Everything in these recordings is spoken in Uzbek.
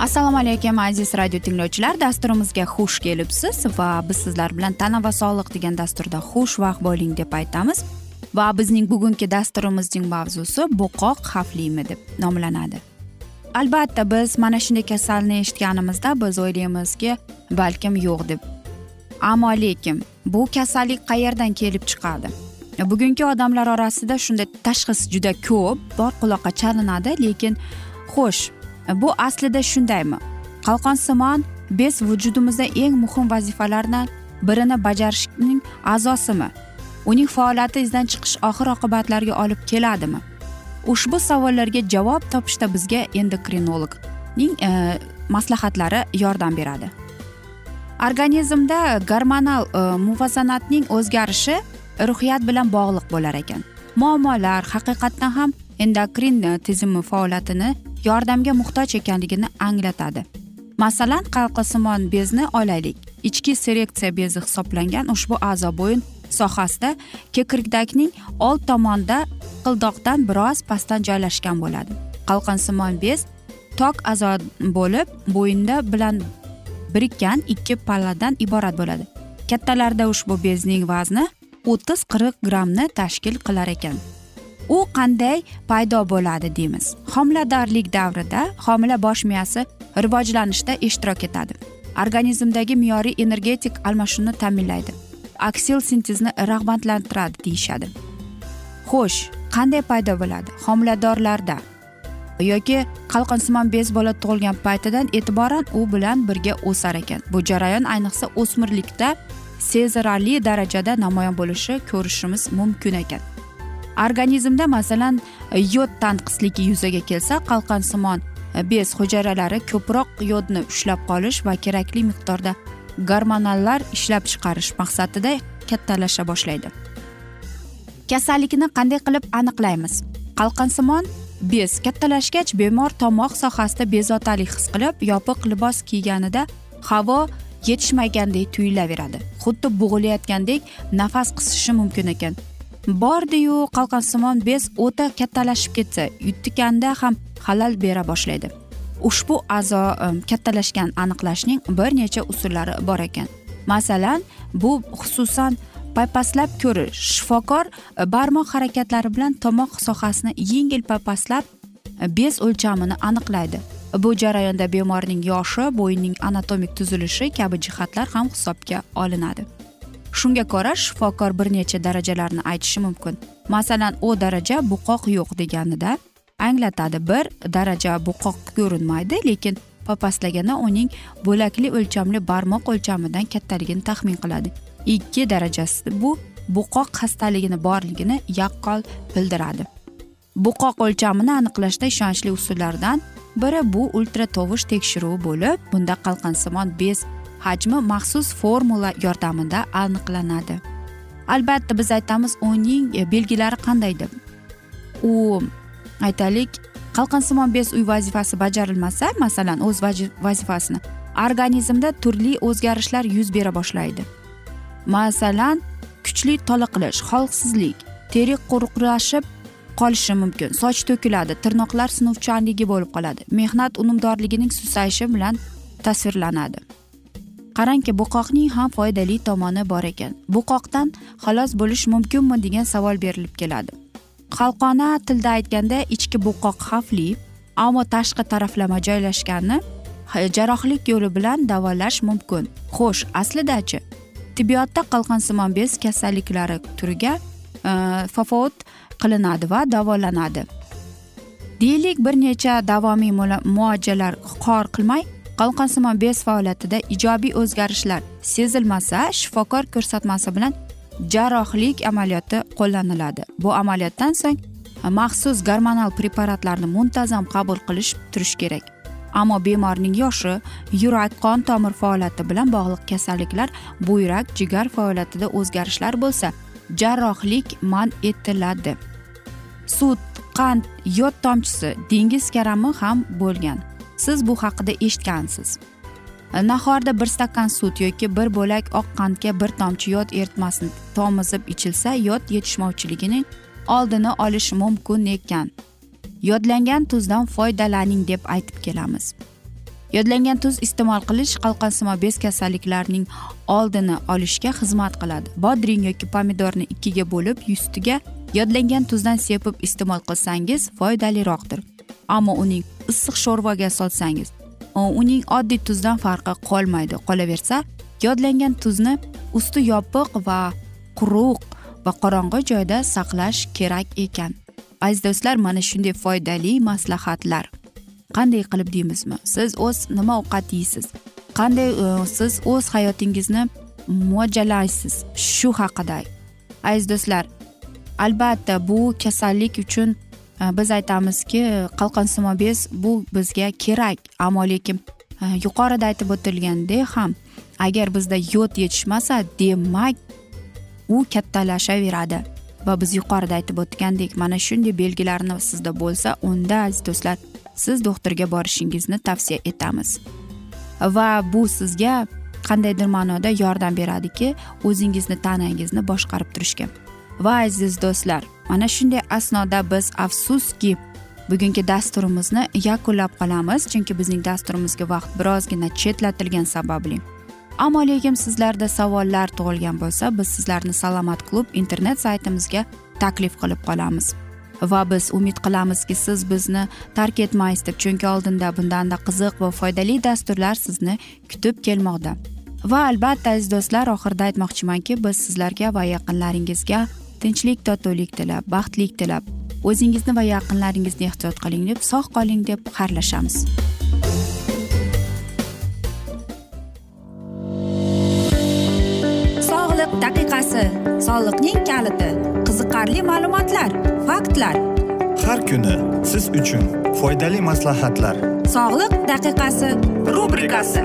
assalomu alaykum aziz radio tinglovchilar. Dasturimizga xush kelibsiz va biz sizlar bilan tana va sog'liq degan dasturda xushvaqt bo'ling deb aytamiz. Va bizning bugungi dasturimizning mavzusi bo'qoq xavflimi deb nomlanadi. Albatta biz mana shunday kasalni eshitganimizda biz o'ylaymizki balkim yo'q deb. Ammo lekin bu kasallik qayerdan kelib chiqadi? Bugungi odamlar orasida shunday tashxis juda ko'p bor quloqqa chalinadi lekin xo'sh bu aslida shundaymi? Qalqonsimon bez vujudimizda eng muhim vazifalardan birini bajarishning a'zosimi? Uning faoliyati izdan chiqish oxir oqibatlarga olib keladimi? Ushbu savollarga javob topishda bizga endokrinologning e, maslahatlari yordam beradi. Organizmda gormonal e, muvozanatning o'zgarishi ruhiyat bilan bog'liq bo'lar ekan. Muammolar haqiqatdan ham endokrin tizimi faoliyatini yordamga muhtoj ekanligini anglatadi. Masalan qalqasimon bezni olaylik. Ichki seleksiya bezi hisoblangan ushbu a'zo bo'yin sohasida kekirdakning old tomonida qildoqdan biroz pastdan joylashgan bo'ladi. Qalqonsimon bez tok a'zo bo'lib bo'yinda bilan birikkan ikki palladan iborat bo'ladi. Kattalarda ushbu bezning vazni o'ttiz qirq grammni tashkil qilar ekan. U qanday paydo bo'ladi deymiz. Homiladorlik davrida homila bosh miyasi rivojlanishda ishtirok etadi. Organizmdagi me'yoriy energetik almashinuvni ta'minlaydi. Aksil sintezni rag'batlantiradi deyishadi. Xo'sh qanday paydo bo'ladi? Homiladorlarda yoki qalqonsimon bez bola tug'ilgan paytidan e'tiboran u bilan birga o'sar ekan. Bu jarayon ayniqsa o'smirlikda sezilarli darajada namoyon bo'lishi ko'rishimiz mumkin ekan. Organizmda masalan yod tanqisligi yuzaga kelsa qalqonsimon e, bez hujayralari ko'proq yodni ushlab qolish va kerakli miqdorda gormonallar ishlab chiqarish maqsadida kattalasha boshlaydi. Kasallikni qanday qilib aniqlaymiz? Qalqonsimon bez kattalashgach bemor tomoq sohasida bezovtalik his qilib yopiq libos kiyganida havo yetishmagandek tuyulaveradi. Xuddi bo'g'ilayotgandek nafas qisishi mumkin ekan. Bordiyu qalqonsimon bez o'ta kattalashib ketsa yutganda ham xalal bera boshlaydi. Ushbu a'zo e, kattalashgan aniqlashning bir necha usullari bor ekan. Masalan bu xususan paypaslab ko'rish. Shifokor e, barmoq harakatlari bilan tomoq sohasini yengil paypaslab e, bez o'lchamini aniqlaydi. Bu jarayonda bemorning yoshi bo'yinning anatomik tuzilishi kabi jihatlar ham hisobga olinadi. Shunga ko'ra shifokor bir necha darajalarni aytishi mumkin. Masalan u daraja buqoq yo'q deganida anglatadi. Bir daraja buqoq ko'rinmaydi lekin papaslaganda uning bo'lakli o'lchamli barmoq o'lchamidan kattaligini taxmin qiladi. Ikki darajasi bu buqoq xastaligini borligini yaqqol bildiradi. Buqoq o'lchamini aniqlashda ishonchli usullardan biri bu ultratovush tekshiruvi bo'lib bunda qalqonsimon bez hajmi maxsus formula yordamida aniqlanadi. Albatta biz aytamiz uning e, belgilari qanday deb. U aytaylik qalqonsimon bez uy vazifasi bajarilmasa masalan o'z vazifasini organizmda turli o'zgarishlar yuz bera boshlaydi. Masalan kuchli toliqilish holsizlik teri quruqlashib qolishi mumkin soch to'kiladi tirnoqlar sinuvchanligi bo'lib qoladi mehnat unumdorligining susayishi bilan tasvirlanadi. Qarangki buqoqning ham foydali tomoni bor ekan. Buqoqdan xalos bo'lish mumkinmi degan savol berilib keladi. Xalqona tilda aytganda ichki buqoq xavfli ammo tashqi taraflama joylashganini jarrohlik yo'li bilan davolash mumkin. Xo'sh aslidachi? Tibbiyotda qalqonsimon bez kasalliklari turiga e, qilinadi va davolanadi. Deylik bir necha davomiy muolajalar qor qilmay qalqonsimon bez faoliyatida ijobiy o'zgarishlar sezilmasa shifokor ko'rsatmasi bilan jarrohlik amaliyoti qo'llaniladi. Bu amaliyotdan so'ng maxsus gormonal preparatlarni muntazam qabul qilish turish kerak. Ammo bemorning yoshi yurak qon tomir faoliyati bilan bog'liq kasalliklar buyrak jigar faoliyatida o'zgarishlar bo'lsa jarrohlik man etiladi. Sut qand yod tomchisi dengiz karami ham bo'lgan. Siz bu haqida eshitgansiz. Nahorda bir stakan sut yoki bir bo'lak oq qandga bir tomchi yod eritmasini tomizib ichilsa yod yetishmovchiligining oldini olish mumkin ekan. Yodlangan tuzdan foydalaning deb aytib kelamiz. Yodlangan tuz iste'mol qilish qalqonsimon bez kasalliklarining oldini olishga xizmat qiladi. Bodring yoki pomidorni ikkiga bo'lib ustiga yodlangan tuzdan sepib iste'mol qilsangiz foydaliroqdir. Ammo uning issiq sho'rvaga solsangiz uning oddiy tuzdan farqi qolmaydi. Qolaversa yodlangan tuzni usti yopiq va quruq va qorong'i joyda saqlash kerak ekan. Aziz do'stlar mana shunday foydali maslahatlar. Qanday qilib deymizmi? Siz o'z nima ovqat yeysiz? Qanday e, siz o'z hayotingizni mo'ljallaysiz shu haqida. Aziz do'stlar albatta bu kasallik uchun Э, biz aytamizki э, qalqonsimon bez bu bizga kerak. Ammo lekin э, yuqorida aytib o'tilgandek ham agar bizda yod yetishmasa demak u kattalashaveradi va biz yuqorida aytib o'tgandek mana shunday belgilarni sizda bo'lsa unda aziz do'stlar siz doktorga borishingizni tavsiya etamiz. Va bu sizga qandaydir ma'noda yordam beradiki o'zingizni tanangizni boshqarib turishga. Va aziz do'stlar mana shunday asnoda biz afsuski bugungi dasturimizni yakunlab qolamiz chunki bizning dasturimizga vaqt birozgina chetlatilgani sababli. Ammo lekin sizlarda savollar tug'ilgan bo'lsa biz sizlarni salomat klub internet saytimizga taklif qilib qolamiz. Va biz umid qilamizki siz bizni tark etmaysiz deb chunki oldinda bundanda qiziq va foydali dasturlar sizni kutib kelmoqda. Va albatta aziz do'stlar oxirida aytmoqchimanki biz sizlarga va yaqinlaringizga tinchlik totuvlik tilab baxtlik tilab o'zingizni va yaqinlaringizni ehtiyot qiling deb sog' qoling deb xayrlashamiz. Daqiqasi soliqning kaliti qiziqarli ma'lumotlar faktlar. Har kuni siz uchun foydali maslahatlar. Sog'liq daqiqasi rubrikasi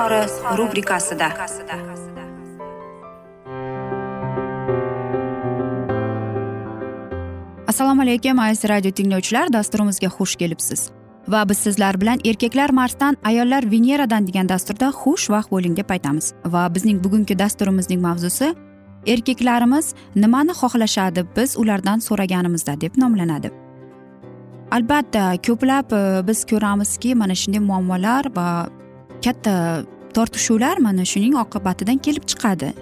izhori rubrikasida. Assalomu alaykum aziz radio tinglovchilar dasturimizga xush kelibsiz. Va biz sizlar bilan erkaklar marsdan ayollar veneradan degan dasturda xush vaqt bo'ling deb aytamiz va bizning bugungi dasturimizning mavzusi erkaklarimiz nimani xohlashadi biz ulardan so'raganimizda deb nomlanadi. Albatta ko'plab e, biz ko'ramizki mana shunday muammolar va katta tortishuvlar mana shuning oqibatidan kelib chiqadi.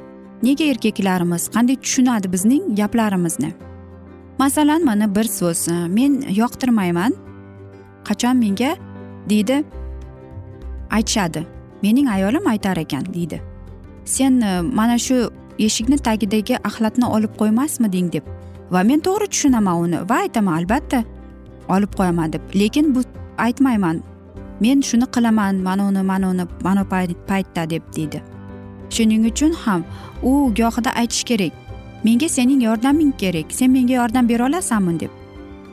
Nega erkaklarimiz qanday tushunadi bizning gaplarimizni masalan mana bir so'z men yoqtirmayman qachon menga? deydi aytishadi. Mening ayolim aytar ekan deydi. Sen e, mana shu eshikni tagidagi axlatni olib qo'ymasmiding deb? Va men to'g'ri tushunaman uni va aytaman albatta olib qo'yaman deb. Lekin bu aytmayman men shuni qilaman mana uni mana uni mana paytda deb deydi. Shuning uchun ham u gohida aytish kerak. Menga sening yordaming kerak. Sen menga yordam bera olasanmi deb.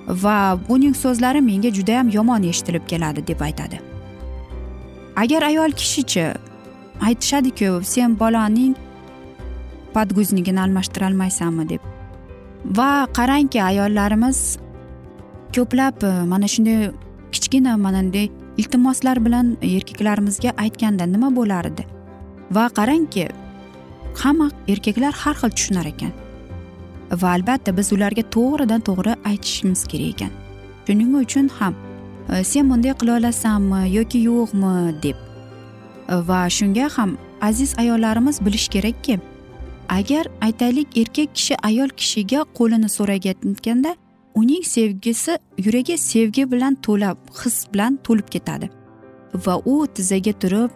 Va buning so'zlari menga judayam yomon eshitilib keladi deb aytadi. Agar ayol kishichi aytishadiku sen bolaning подгузнигini almashtirolmaysanmi deb. Va qarangki ayollarimiz ko'plab mana shunday kichkina mana bunday iltimoslar bilan erkaklarimizga aytganda nima bo'lar edi? Va qarangki hamma erkaklar har xil tushunar ekan. Va albatta biz ularga to'g'ridan to'g'ri aytishimiz kerak ekan. Shuning uchun ham e, sen bunday qila olasanmi yoki yo'qmi deb. Va shunga ham aziz ayollarimiz bilishi kerakki agar aytaylik erkak kishi ayol kishiga qo'lini so'rayotganda uning sevgisi yuragi sevgi bilan to'la his bilan to'lib ketadi. Va u tizzaga turib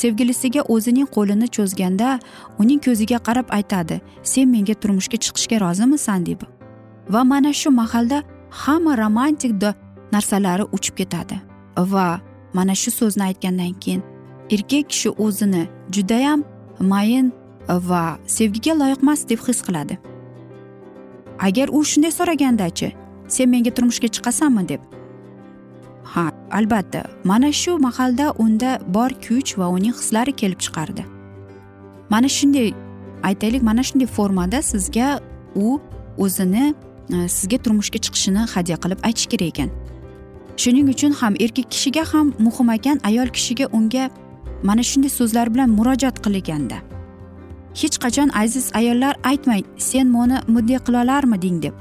sevgilisiga o'zining qo'lini cho'zganda uning ko'ziga qarab aytadi sen menga turmushga chiqishga rozimisan? deb. Va mana shu mahalda hamma romantik narsalari uchib ketadi. Va mana shu so'zni aytgandan keyin erkak kishi o'zini judayam mayin va sevgiga loyiqmas deb his qiladi. Agar u shunday so'ragandachi sen menga turmushga chiqasanmi deb. Ha albatta mana shu mahalda unda bor kuch va uning hislari kelib chiqardi. Mana shunday aytaylik mana shunday formada sizga u o'zini e, sizga turmushga chiqishini hadya qilib aytish kerak ekan. Shuning uchun ham erkak kishiga ham muhim ekan ayol kishiga unga mana shunday so'zlar bilan murojaat qilganda. Hech qachon aziz ayollar aytmang sen buni mudde qilolarmiding deb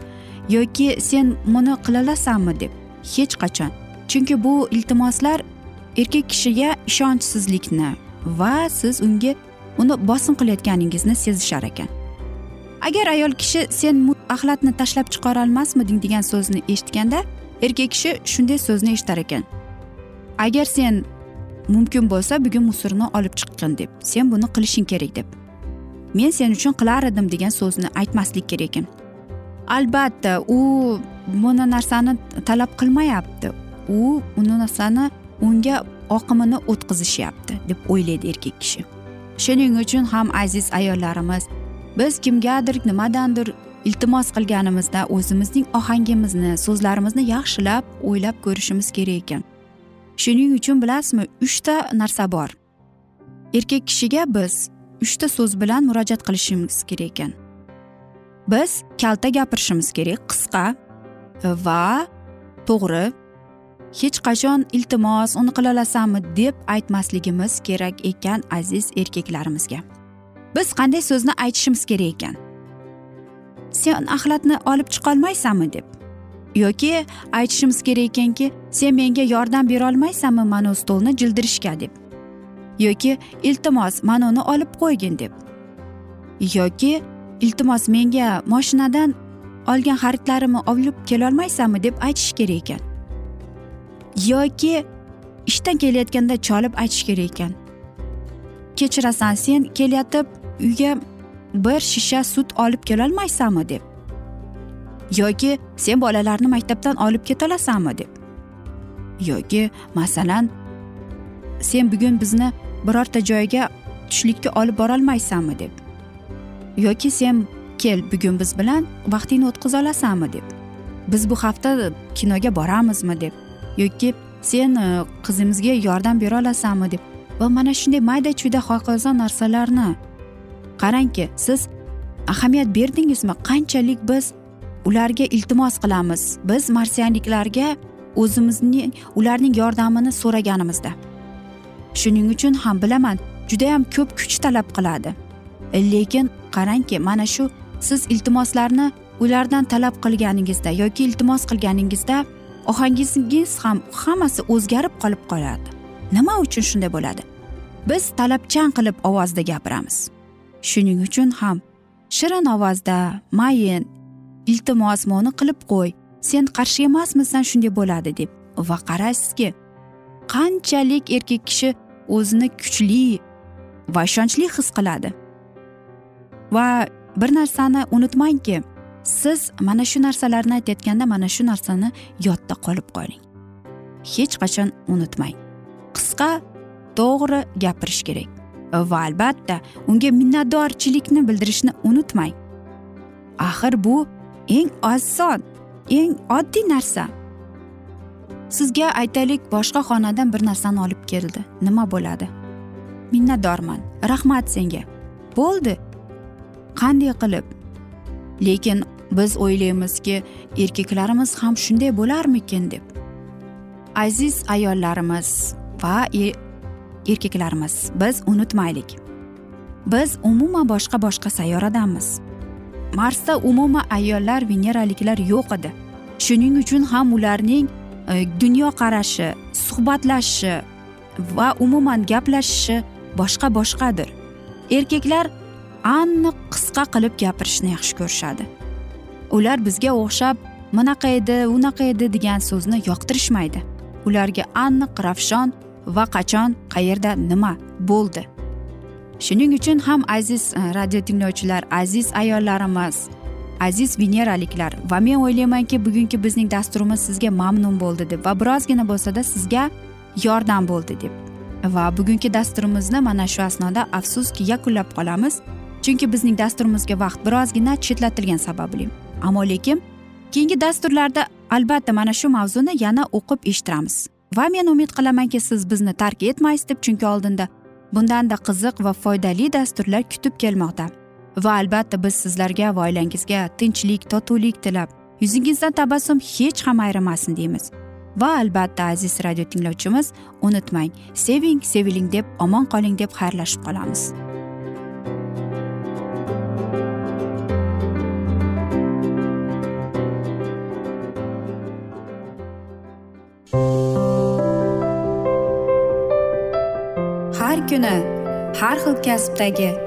yoki sen buni qilolasanmi deb. Hech qachon. Chunki bu iltimoslar erkak kishiga ishonchsizlikni va siz unga uni bosim qilayotganingizni sezishar ekan. Agar ayol kishi sen axlatni tashlab chiqara olmasmiding degan so'zni eshitganda erkak kishi shunday so'zni eshitar ekan. Agar sen mumkin bo'lsa bugun musorni olib chiqqin deb sen buni qilishing kerak deb. Men sen uchun qilar edim degan so'zni aytmaslik kerak ekan. Albatta u buni narsani talab qilmayapti. U uni narsani unga oqimini o'tkazishyapti deb o'ylaydi erkak kishi. Shuning uchun ham aziz ayollarimiz biz kimgadir nimadandir iltimos qilganimizda o'zimizning ohangimizni so'zlarimizni yaxshilab o'ylab ko'rishimiz kerak ekan. Shuning uchun bilasizmi uchta narsa bor. Erkak kishiga biz uchta so'z bilan murojaat qilishimiz kerak ekan. Biz kalta gapirishimiz kerak qisqa va to'g'ri. Hech qachon iltimos uni qila olasanmi deb aytmasligimiz kerak ekan aziz erkaklarimizga. Biz qanday so'zni aytishimiz kerak ekan? Sen axlatni olib chiqolmaysanmi deb? Yoki aytishimiz kerak ekanki sen menga yordam berolmaysanmi mana stolni jildirishga deb? Yoki iltimos mana uni olib qo'ygin deb. Yoki iltimos menga moshinadan olgan xaridlarimni olib kelolmaysanmi deb aytish kerak ekan. Yoki ishdan kelayotganda cholib aytish kerak ekan. Kechirasan sen kelayotib uyga bir shisha sut olib kelolmaysanmi deb. Yoki sen bolalarni maktabdan olib ketolasanmi deb. Yoki masalan sen bugun bizni birorta joyga tushlikka olib borolmaysanmi deb. Yoki sen kel bugun biz bilan vaqtingni o'tkaza olasanmi deb. Biz bu hafta kinoga boramizmi deb. Yoki sen e, qizimizga yordam bera olasanmi deb. Va mana shunday mayda chuyda hokazo narsalarni qarangki siz ahamiyat berdingizmi? Qanchalik biz ularga iltimos qilamiz? Biz marsianliklarga o'zimizning ularning yordamini so'raganimizda. Shuning uchun ham bilaman judayam ko'p kuch talab qiladi. Lekin qarangki mana shu siz iltimoslarni ulardan talab qilganingizda yoki iltimos qilganingizda ohangingiz ham hammasi o'zgarib qolib qoladi. Nima uchun shunday bo'ladi? Biz talabchan qilib ovozda gapiramiz. Shuning uchun ham shirin ovozda mayin iltimos moni qilib qo'y sen qarshi emasmisan shunday bo'ladi deb. Va qaraysizki qanchalik erkak kishi o'zini kuchli va ishonchli his qiladi. Va bir narsani unutmangki siz mana shu narsalarni aytayotganda mana shu narsani yodda qolib qoling hech qachon unutmang. Qisqa to'g'ri gapirish kerak va albatta unga minnatdorchilikni bildirishni unutmang. Axir bu eng oson eng oddiy narsa. Sizga aytaylik boshqa xonadan bir narsani olib keldi. Nima bo'ladi? Minnatdorman. Rahmat senga. Bo'ldi. Qanday qilib? Lekin biz o'ylaymizki erkaklarimiz ham shunday bo'larmikin deb. Aziz ayollarimiz va e, erkaklarimiz biz unutmaylik. Biz umuman boshqa boshqa sayyoradanmiz marsda umuman ayollar veneraliklar yo'q edi. Shuning uchun ham ularning E, dunyoqarashi suhbatlashishi va umuman gaplashishi boshqa boshqadir. Erkaklar aniq qisqa qilib gapirishni yaxshi ko'rishadi. Ular bizga o'xshab bunaqa edi unaqa edi degan so'zni yoqtirishmaydi. Ularga aniq ravshon va qachon qayerda nima bo'ldi. Shuning uchun ham aziz e, radio tinglovchilar aziz ayollarimiz aziz veneraliklar va men o'ylaymanki bugungi bizning dasturimiz sizga mamnun bo'ldi deb va birozgina bo'lsada sizga yordam bo'ldi deb. Va bugungi dasturimizni mana shu asnoda afsuski yakunlab qolamiz chunki bizning dasturimizga vaqt birozgina chetlatilgani sababli. Ammo lekin keyingi dasturlarda albatta mana shu mavzuni yana o'qib eshittiramiz. Va men umid qilamanki siz bizni tark etmaysiz deb chunki oldinda bundanda qiziq va foydali dasturlar kutib kelmoqda. Va albatta biz sizlarga va oilangizga tinchlik totuvlik tilab. Yuzingizdan tabassum hech ham ayrimasin deymiz. Va albatta aziz radio tinglovchimiz unutmang seving seviling deb omon qoling deb xayrlashib qolamiz. Har kuni har xil kasbdagi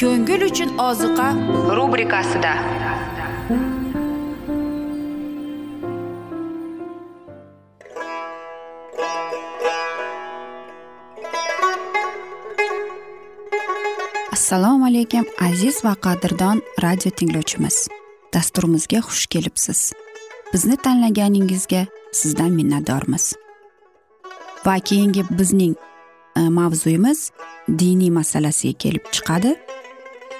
ko'ngil uchun ozuqa rubrikasida. Assalomu alaykum aziz va qadrdon radio tinglovchimiz. Dasturimizga xush kelibsiz. Bizni tanlaganingizga sizdan minnatdormiz. Va keyingi bizning e, mavzuyimiz diniy masalasiga kelib chiqadi.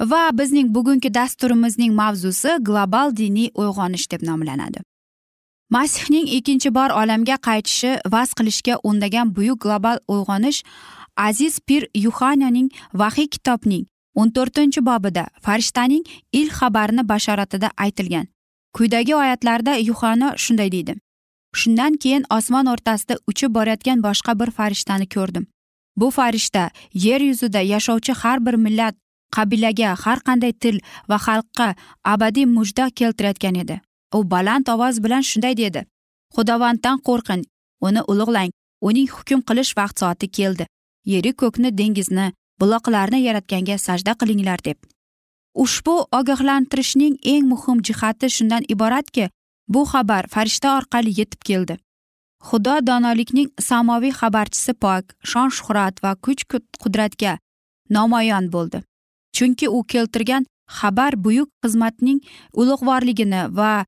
Va bizning bugungi dasturimizning mavzusi global diniy uyg'onish deb nomlanadi. Masihning ikkinchi bor olamga qaytishi vaz qilishga undagan buyuk global uyg'onish aziz pir yuxananing vahiy kitobning o'n to'rtinchi bobida farishtaning ilk xabarini bashoratida aytilgan. Quyidagi oyatlarda yuxano shunday deydi. Shundan keyin osmon o'rtasida uchib borayotgan boshqa bir farishtani ko'rdim. Bu farishta yer yuzida yashovchi har bir millat qabilaga har qanday til va xalqqa abadiy mujda keltirayotgan edi. U baland ovoz bilan shunday dedi. Xudovanddan qo'rqing uni ulug'lang uning hukm qilish vaqt soati keldi. Yeri ko'kni dengizni buloqlarni yaratganga sajda qilinglar deb. Ushbu ogohlantirishning eng muhim jihati shundan iboratki bu xabar farishta orqali yetib keldi. Xudo donolikning samoviy xabarchisi pok shon shuhrat va kuch qudratga namoyon bo'ldi. Chunki u keltirgan xabar buyuk xizmatning ulug'vorligini va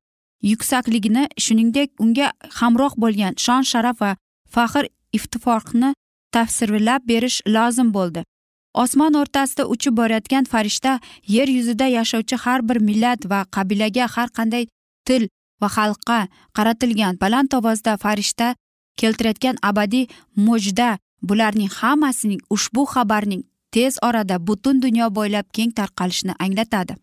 yuksakligini shuningdek unga hamroh bo'lgan shon sharaf va faxr iftifoqni tafsirlab berish lozim bo'ldi. Osmon o'rtasida uchib borayotgan farishta yer yuzida yashovchi har bir millat va qabilaga har qanday til va xalqqa qaratilgan baland ovozda farishta keltirayotgan abadiy mo'jda bularning hammasining ushbu xabarning tez orada butun dunyo bo'ylab keng tarqalishini anglatadi.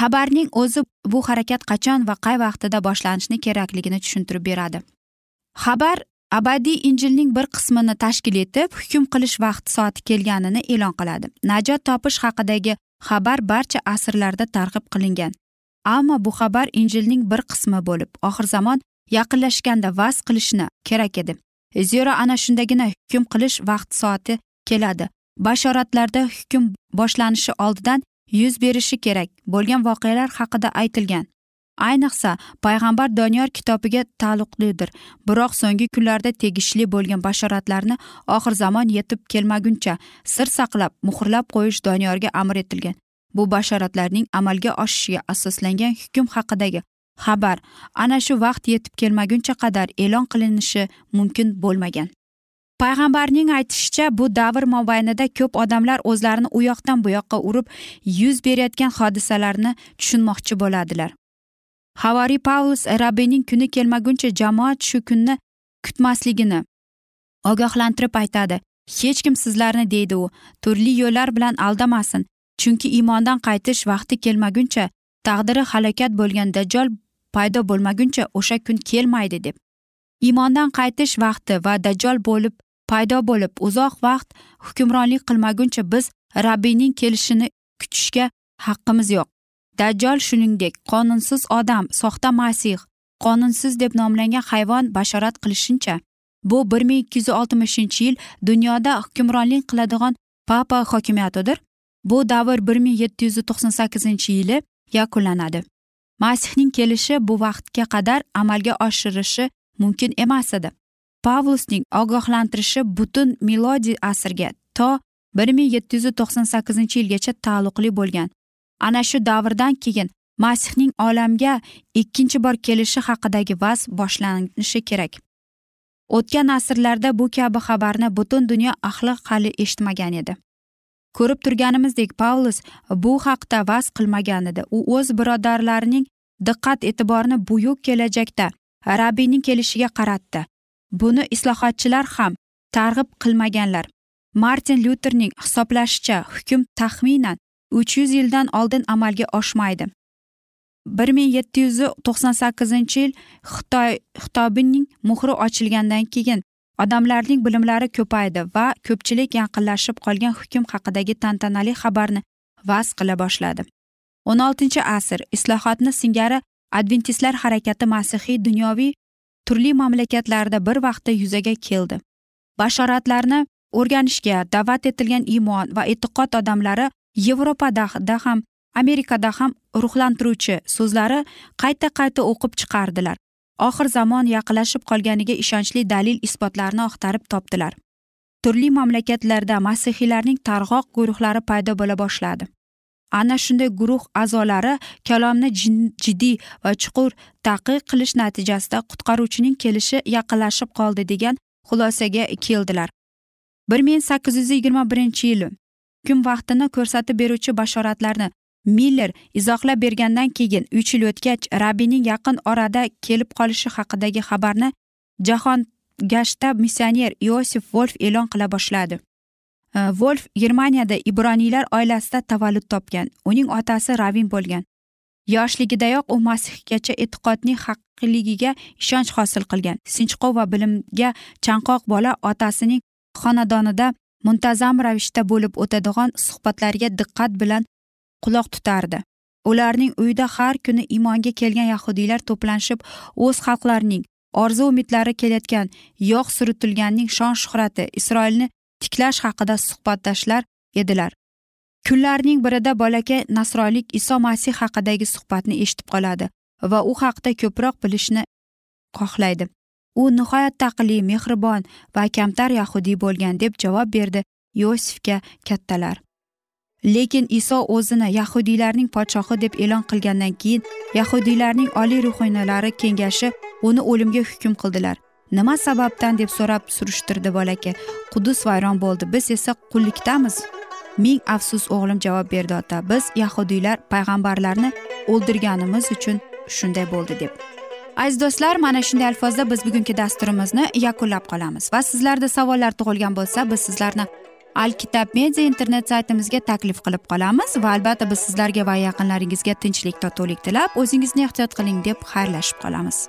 Xabarning o'zi bu harakat qachon va qay vaqtida boshlanishi kerakligini tushuntirib beradi. Xabar abadiy injilning bir qismini tashkil etib hukm qilish vaqti soati kelganini e'lon qiladi. Najot topish haqidagi xabar barcha asrlarda targ'ib qilingan. Ammo bu xabar injilning bir qismi bo'lib oxir zamon yaqinlashganda vaz qilishni kerak edi. Zero ana shundagina hukm qilish vaqti soati keladi. Bashoratlarda hukm boshlanishi oldidan yuz berishi kerak bo'lgan voqealar haqida aytilgan. Ayniqsa payg'ambar doniyor kitobiga taalluqlidir. Biroq so'nggi kunlarda tegishli bo'lgan bashoratlarni oxir zamon yetib kelmaguncha sir saqlab muhrlab qo'yish doniyorga amr etilgan. Bu bashoratlarning amalga oshishiga asoslangan hukm haqidagi xabar ana shu vaqt yetib kelmaguncha qadar e'lon qilinishi mumkin bo'lmagan. Payg'ambarning aytishicha bu davr mobaynida ko'p odamlar o'zlarini u yoqdan bu yoqqa urib yuz berayotgan hodisalarni tushunmoqchi bo'ladilar. Havariy pavlus rabbiyning kuni kelmaguncha jamoat shu kunni kutmasligini ogohlantirib aytadi. Hech kim sizlarni deydi u turli yo'llar bilan aldamasin chunki iymondan qaytish vaqti kelmaguncha taqdiri halokat bo'lgan dajjol paydo bo'lmaguncha o'sha kun kelmaydi deb. Iymondan qaytish vaqti va dajjol bo'lib paydo bo'lib uzoq vaqt hukmronlik qilmaguncha biz rabbiyning kelishini kutishga haqqimiz yo'q. Dajjol shuningdek qonunsiz odam soxta masih qonunsiz deb nomlangan hayvon bashorat qilishincha bu bir ming ikki yuz oltmishinchi yil dunyoda hukmronlik qiladigan papa hokimiyatidir. Bu davr bir ming yetti yuz to'qson sakkizinchi yili yakunlanadi. Masihning kelishi bu vaqtga qadar amalga oshirishi mumkin emas edi. Pavlusning ogohlantirishi butun milodiy asrga to bir ming yetti yuz to'qson sakkizinchi yilgacha taalluqli bo'lgan. Ana shu davrdan keyin masihning olamga ikkinchi bor kelishi haqidagi vaz boshlanishi kerak. O'tgan asrlarda bu kabi xabarni butun dunyo ahli hali eshitmagan edi. Ko'rib turganimizdek pavlus bu haqda vaz qilmagan edi. U o'z birodarlarining diqqat e'tiborini buyuk kelajakda rabbiyning kelishiga qaratdi. Buni islohotchilar ham targ'ib qilmaganlar. Martin lyuterning hisoblashicha hukm taxminan uch yuz yildan oldin amalga oshmaydi. bir ming yetti yuz to'qson sakkizinchi yil xitoy xitobining muhri ochilgandan keyin odamlarning bilimlari ko'paydi va ko'pchilik yaqinlashib qolgan hukm haqidagi tantanali xabarni vaz qila boshladi. O'n oltinchi asr islohotni singari adventistlar harakati masihiy dunyoviy turli mamlakatlarda bir vaqtda yuzaga keldi. Bashoratlarni o'rganishga da'vat etilgan iymon va e'tiqod odamlari yevropada ham amerikada ham ruhlantiruvchi so'zlari qayta qayta o'qib chiqardilar. Oxir zamon yaqinlashib qolganiga ishonchli dalil isbotlarni axtarib topdilar. Turli mamlakatlarda masihiylarning targ'oq guruhlari paydo bo'la boshladi. Ana shunday guruh a'zolari kalomni jiddiy va chuqur taqiq qilish natijasida qutqaruvchining kelishi yaqinlashib qoldi degan xulosaga keldilar. bir ming sakkiz yuz yigirma birinchi yili kun vaqtini ko'rsatib beruvchi bashoratlarni miller izohlab bergandan keyin uch yil o'tgach rabbiyning yaqin orada kelib qolishi haqidagi xabarni jahongashta missioner iosif volf e'lon qila boshladi. Volf germaniyada ibroniylar oilasida tavallud topgan. Uning otasi ravin bo'lgan. Yoshligidayoq u masihgacha e'tiqodning haqligiga ishonch hosil qilgan. Sinchqov va bilimga chanqoq bola otasining xonadonida muntazam ravishda bo'lib o'tadigan suhbatlarga diqqat bilan quloq tutardi. Ularning uyida har kuni iymonga kelgan yahudiylar to'planishib o'z xalqlarining orzu umidlari kelayotgan yog' suritilganning shon shuhrati isroilni tiklash haqida suhbatlashlar edilar. Kunlarning birida bolakay nasroylik iso masih haqidagi suhbatni eshitib qoladi va u haqida ko'proq bilishni xohlaydi. U nihoyat taqli mehribon va kamtar yahudiy bo'lgan deb javob berdi yosifga kattalar. Lekin iso o'zini yahudiylarning podshohi deb e'lon qilgandan keyin yahudiylarning oliy ruhoniyalari kengashi uni o'limga hukm qildilar. Nima sababdan deb so'rab surishtirdi bolakay qudus vayron bo'ldi. Biz esa qullikdamiz. Ming afsus o'g'lim javob berdi ota. Biz yahudiylar payg'ambarlarni o'ldirganimiz uchun shunday bo'ldi deb. Aziz do'stlar mana shunday alfozda biz bugungi dasturimizni yakunlab qolamiz. Va sizlarda savollar tug'ilgan bo'lsa biz sizlarni alkitab media internet saytimizga taklif qilib qolamiz va albatta biz sizlarga va yaqinlaringizga tinchlik totuvlik tilab o'zingizni ehtiyot qiling deb xayrlashib qolamiz.